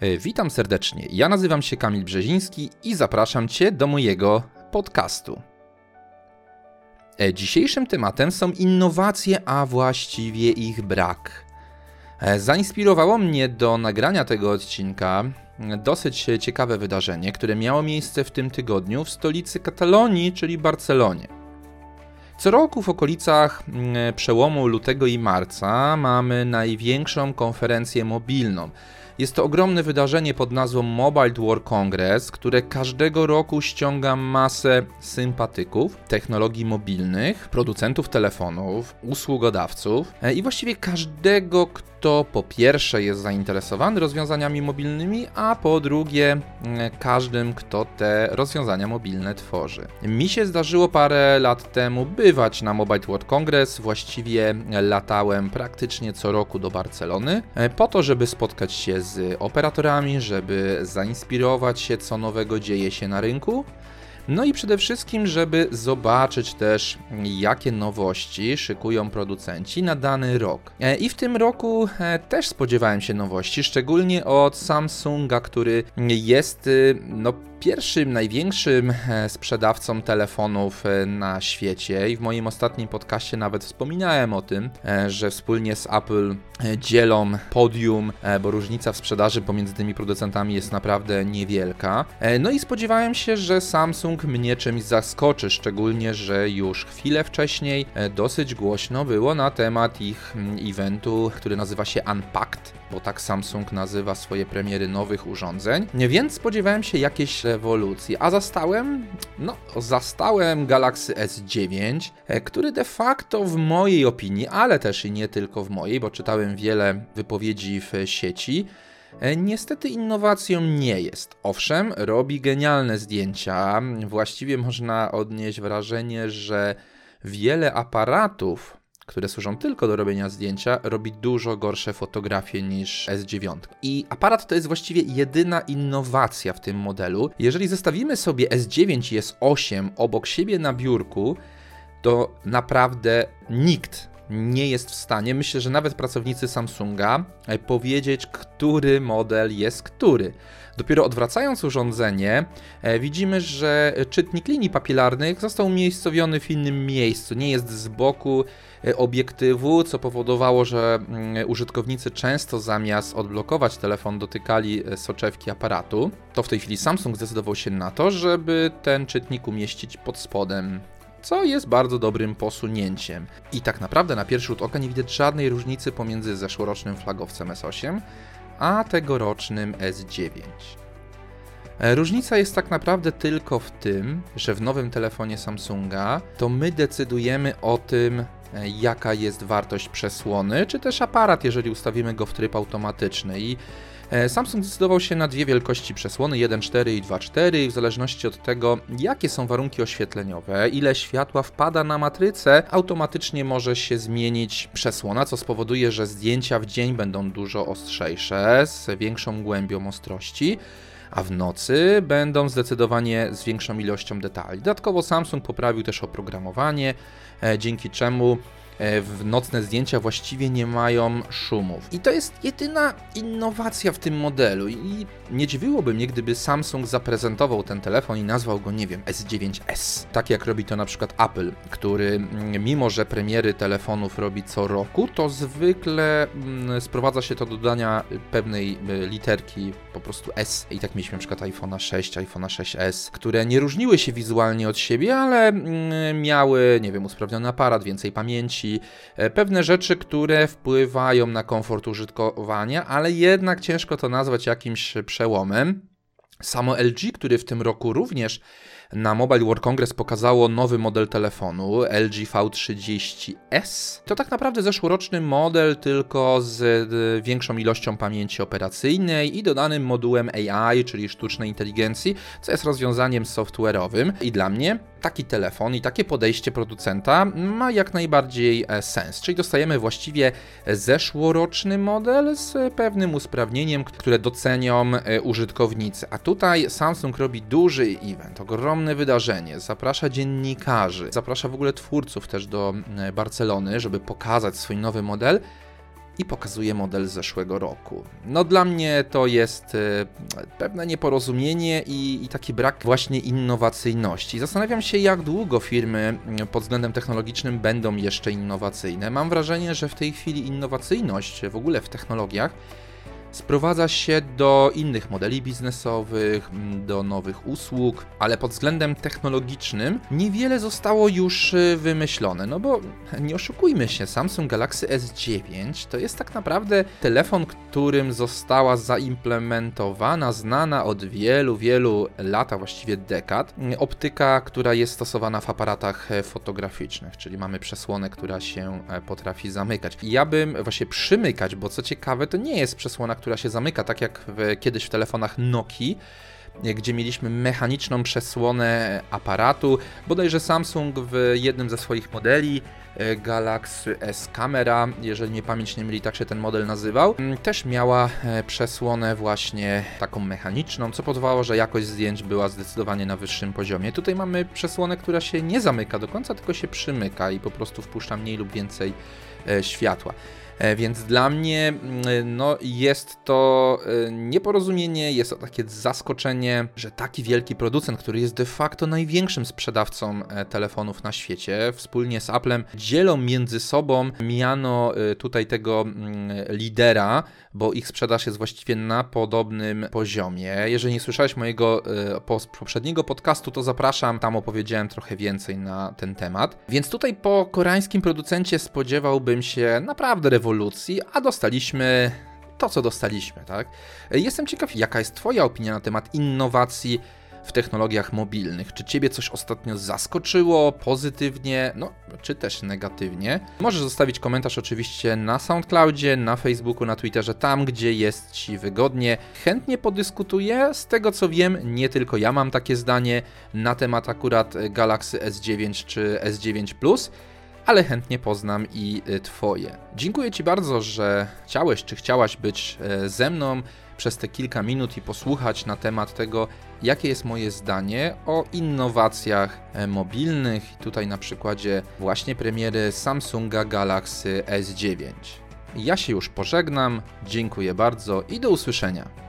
E, Witam serdecznie. Ja nazywam się Kamil Brzeziński i zapraszam Cię do mojego podcastu. E, Dzisiejszym tematem są innowacje, a właściwie ich brak. E, Zainspirowało mnie do nagrania tego odcinka dosyć ciekawe wydarzenie, które miało miejsce w tym tygodniu w stolicy Katalonii, czyli Barcelonie. Co roku w okolicach mm, przełomu lutego i marca mamy największą konferencję mobilną. Jest to ogromne wydarzenie pod nazwą Mobile World Congress, które każdego roku ściąga masę sympatyków technologii mobilnych, producentów telefonów, usługodawców e, i właściwie każdego, kto po pierwsze jest zainteresowany rozwiązaniami mobilnymi, a po drugie mm, każdym, kto te rozwiązania mobilne tworzy. Mi się zdarzyło parę lat temu bywać na Mobile World Congress, właściwie latałem praktycznie co roku do Barcelony, e, po to, żeby spotkać się z operatorami, żeby zainspirować się, co nowego dzieje się na rynku. No i przede wszystkim, żeby zobaczyć też, jakie nowości szykują producenci na dany rok. E, I w tym roku e, też spodziewałem się nowości, szczególnie od Samsunga, który jest y, no, pierwszym, największym e, sprzedawcą telefonów na świecie i w moim ostatnim podcaście nawet wspominałem o tym, że wspólnie z Apple dzielą podium, bo różnica w sprzedaży pomiędzy tymi producentami jest naprawdę niewielka. No i spodziewałem się, że Samsung mnie czymś zaskoczy, szczególnie, że już chwilę wcześniej dosyć głośno było na temat ich eventu, który nazywa się Unpacked, bo tak Samsung nazywa swoje premiery nowych urządzeń, więc spodziewałem się jakiejś rewolucji, a zastałem, no, zastałem Galaxy S9, który de facto w mojej opinii, ale też i nie tylko w mojej, bo czytałem wiele wypowiedzi w sieci, Niestety innowacją nie jest. Owszem, robi genialne zdjęcia. Właściwie można odnieść wrażenie, że wiele aparatów, które służą tylko do robienia zdjęcia, robi dużo gorsze fotografie niż S9. I aparat to jest właściwie jedyna innowacja w tym modelu. Jeżeli zestawimy sobie S9 i S8 obok siebie na biurku, to naprawdę nikt nie jest w stanie, myślę, że nawet pracownicy Samsunga, powiedzieć, który model jest który. Dopiero odwracając urządzenie, widzimy, że czytnik linii papilarnych został umiejscowiony w innym miejscu. Nie jest z boku obiektywu, co powodowało, że użytkownicy często zamiast odblokować telefon dotykali soczewki aparatu. To w tej chwili Samsung zdecydował się na to, żeby ten czytnik umieścić pod spodem co jest bardzo dobrym posunięciem. I tak naprawdę na pierwszy rzut oka nie widać żadnej różnicy pomiędzy zeszłorocznym flagowcem S8 a tegorocznym S9. Różnica jest tak naprawdę tylko w tym, że w nowym telefonie Samsunga to my decydujemy o tym, jaka jest wartość przesłony, czy też aparat, jeżeli ustawimy go w tryb automatyczny. I Samsung zdecydował się na dwie wielkości przesłony 1.4 i 2.4 w zależności od tego, jakie są warunki oświetleniowe, ile światła wpada na matrycę, automatycznie może się zmienić przesłona, co spowoduje, że zdjęcia w dzień będą dużo ostrzejsze, z większą głębią ostrości a w nocy będą zdecydowanie z większą ilością detali. Dodatkowo Samsung poprawił też oprogramowanie, dzięki czemu w nocne zdjęcia właściwie nie mają szumów. I to jest jedyna innowacja w tym modelu. I nie dziwiłoby mnie, gdyby Samsung zaprezentował ten telefon i nazwał go, nie wiem, S9S. Tak jak robi to na przykład Apple, który mimo, że premiery telefonów robi co roku, to zwykle sprowadza się to do dodania pewnej literki, po prostu S. I tak mieliśmy na przykład iPhone'a 6, iPhone'a 6S, które nie różniły się wizualnie od siebie, ale miały, nie wiem, usprawniony aparat, więcej pamięci, pewne rzeczy, które wpływają na komfort użytkowania, ale jednak ciężko to nazwać jakimś przełomem. Samo LG, który w tym roku również na Mobile World Congress pokazało nowy model telefonu LG V30s. To tak naprawdę zeszłoroczny model, tylko z większą ilością pamięci operacyjnej i dodanym modułem AI, czyli sztucznej inteligencji, co jest rozwiązaniem software'owym. I dla mnie taki telefon i takie podejście producenta ma jak najbardziej sens. Czyli dostajemy właściwie zeszłoroczny model z pewnym usprawnieniem, które docenią użytkownicy. A tutaj Samsung robi duży event, ogromne wydarzenie, zaprasza dziennikarzy, zaprasza w ogóle twórców też do Barcelony, żeby pokazać swój nowy model. i pokazuje model z zeszłego roku. No dla mnie to jest e, pewne nieporozumienie i, i taki brak właśnie innowacyjności. Zastanawiam się, jak długo firmy mm, pod względem technologicznym będą jeszcze innowacyjne. Mam wrażenie, że w tej chwili innowacyjność w ogóle w technologiach sprowadza się do innych modeli biznesowych, mm, do nowych usług, ale pod względem technologicznym niewiele zostało już y, wymyślone. No bo nie oszukujmy się, Samsung Galaxy S9 to jest tak naprawdę telefon, którym została zaimplementowana, znana od wielu, wielu lat, a właściwie dekad, optyka, która jest stosowana w aparatach e, fotograficznych, czyli mamy przesłonę, która się e, potrafi zamykać. Ja bym właśnie przymykać, bo co ciekawe, to nie jest przesłona, która się zamyka, tak jak w, kiedyś w telefonach Nokii, gdzie mieliśmy mechaniczną przesłonę aparatu. Bodajże Samsung w jednym ze swoich modeli Galaxy S Camera, jeżeli mnie pamięć nie myli, tak się ten model nazywał, mm, też miała e, przesłonę właśnie taką mechaniczną, co powodowało, że jakość zdjęć była zdecydowanie na wyższym poziomie. Tutaj mamy przesłonę, która się nie zamyka do końca, tylko się przymyka i po prostu wpuszcza mniej lub więcej e, światła. E, więc dla mnie mm, no, jest to e, nieporozumienie, jest to takie zaskoczenie, że taki wielki producent, który jest de facto największym sprzedawcą e, telefonów na świecie, wspólnie z Applem dzielą między sobą miano tutaj tego mm, lidera, bo ich sprzedaż jest właściwie na podobnym poziomie. Jeżeli nie słyszałeś mojego poprzedniego podcastu, to zapraszam, tam opowiedziałem trochę więcej na ten temat. Więc tutaj po koreańskim producencie spodziewałbym się naprawdę rewolucji, a dostaliśmy to, co dostaliśmy, tak? Jestem ciekaw, jaka jest Twoja opinia na temat innowacji w technologiach mobilnych. Czy Ciebie coś ostatnio zaskoczyło pozytywnie, no czy też negatywnie? Możesz zostawić komentarz oczywiście na SoundCloudzie, na Facebooku, na Twitterze, tam gdzie jest Ci wygodnie. Chętnie podyskutuję. Z tego co wiem, nie tylko ja mam takie zdanie na temat akurat Galaxy S9 czy S9 Plus ale chętnie poznam i y, Twoje. Dziękuję Ci bardzo, że chciałeś czy chciałaś być e, ze mną przez te kilka minut i posłuchać na temat tego, jakie jest moje zdanie o innowacjach e, mobilnych. Tutaj na przykładzie właśnie premiery Samsunga Galaxy S9. Ja się już pożegnam, dziękuję bardzo i do usłyszenia.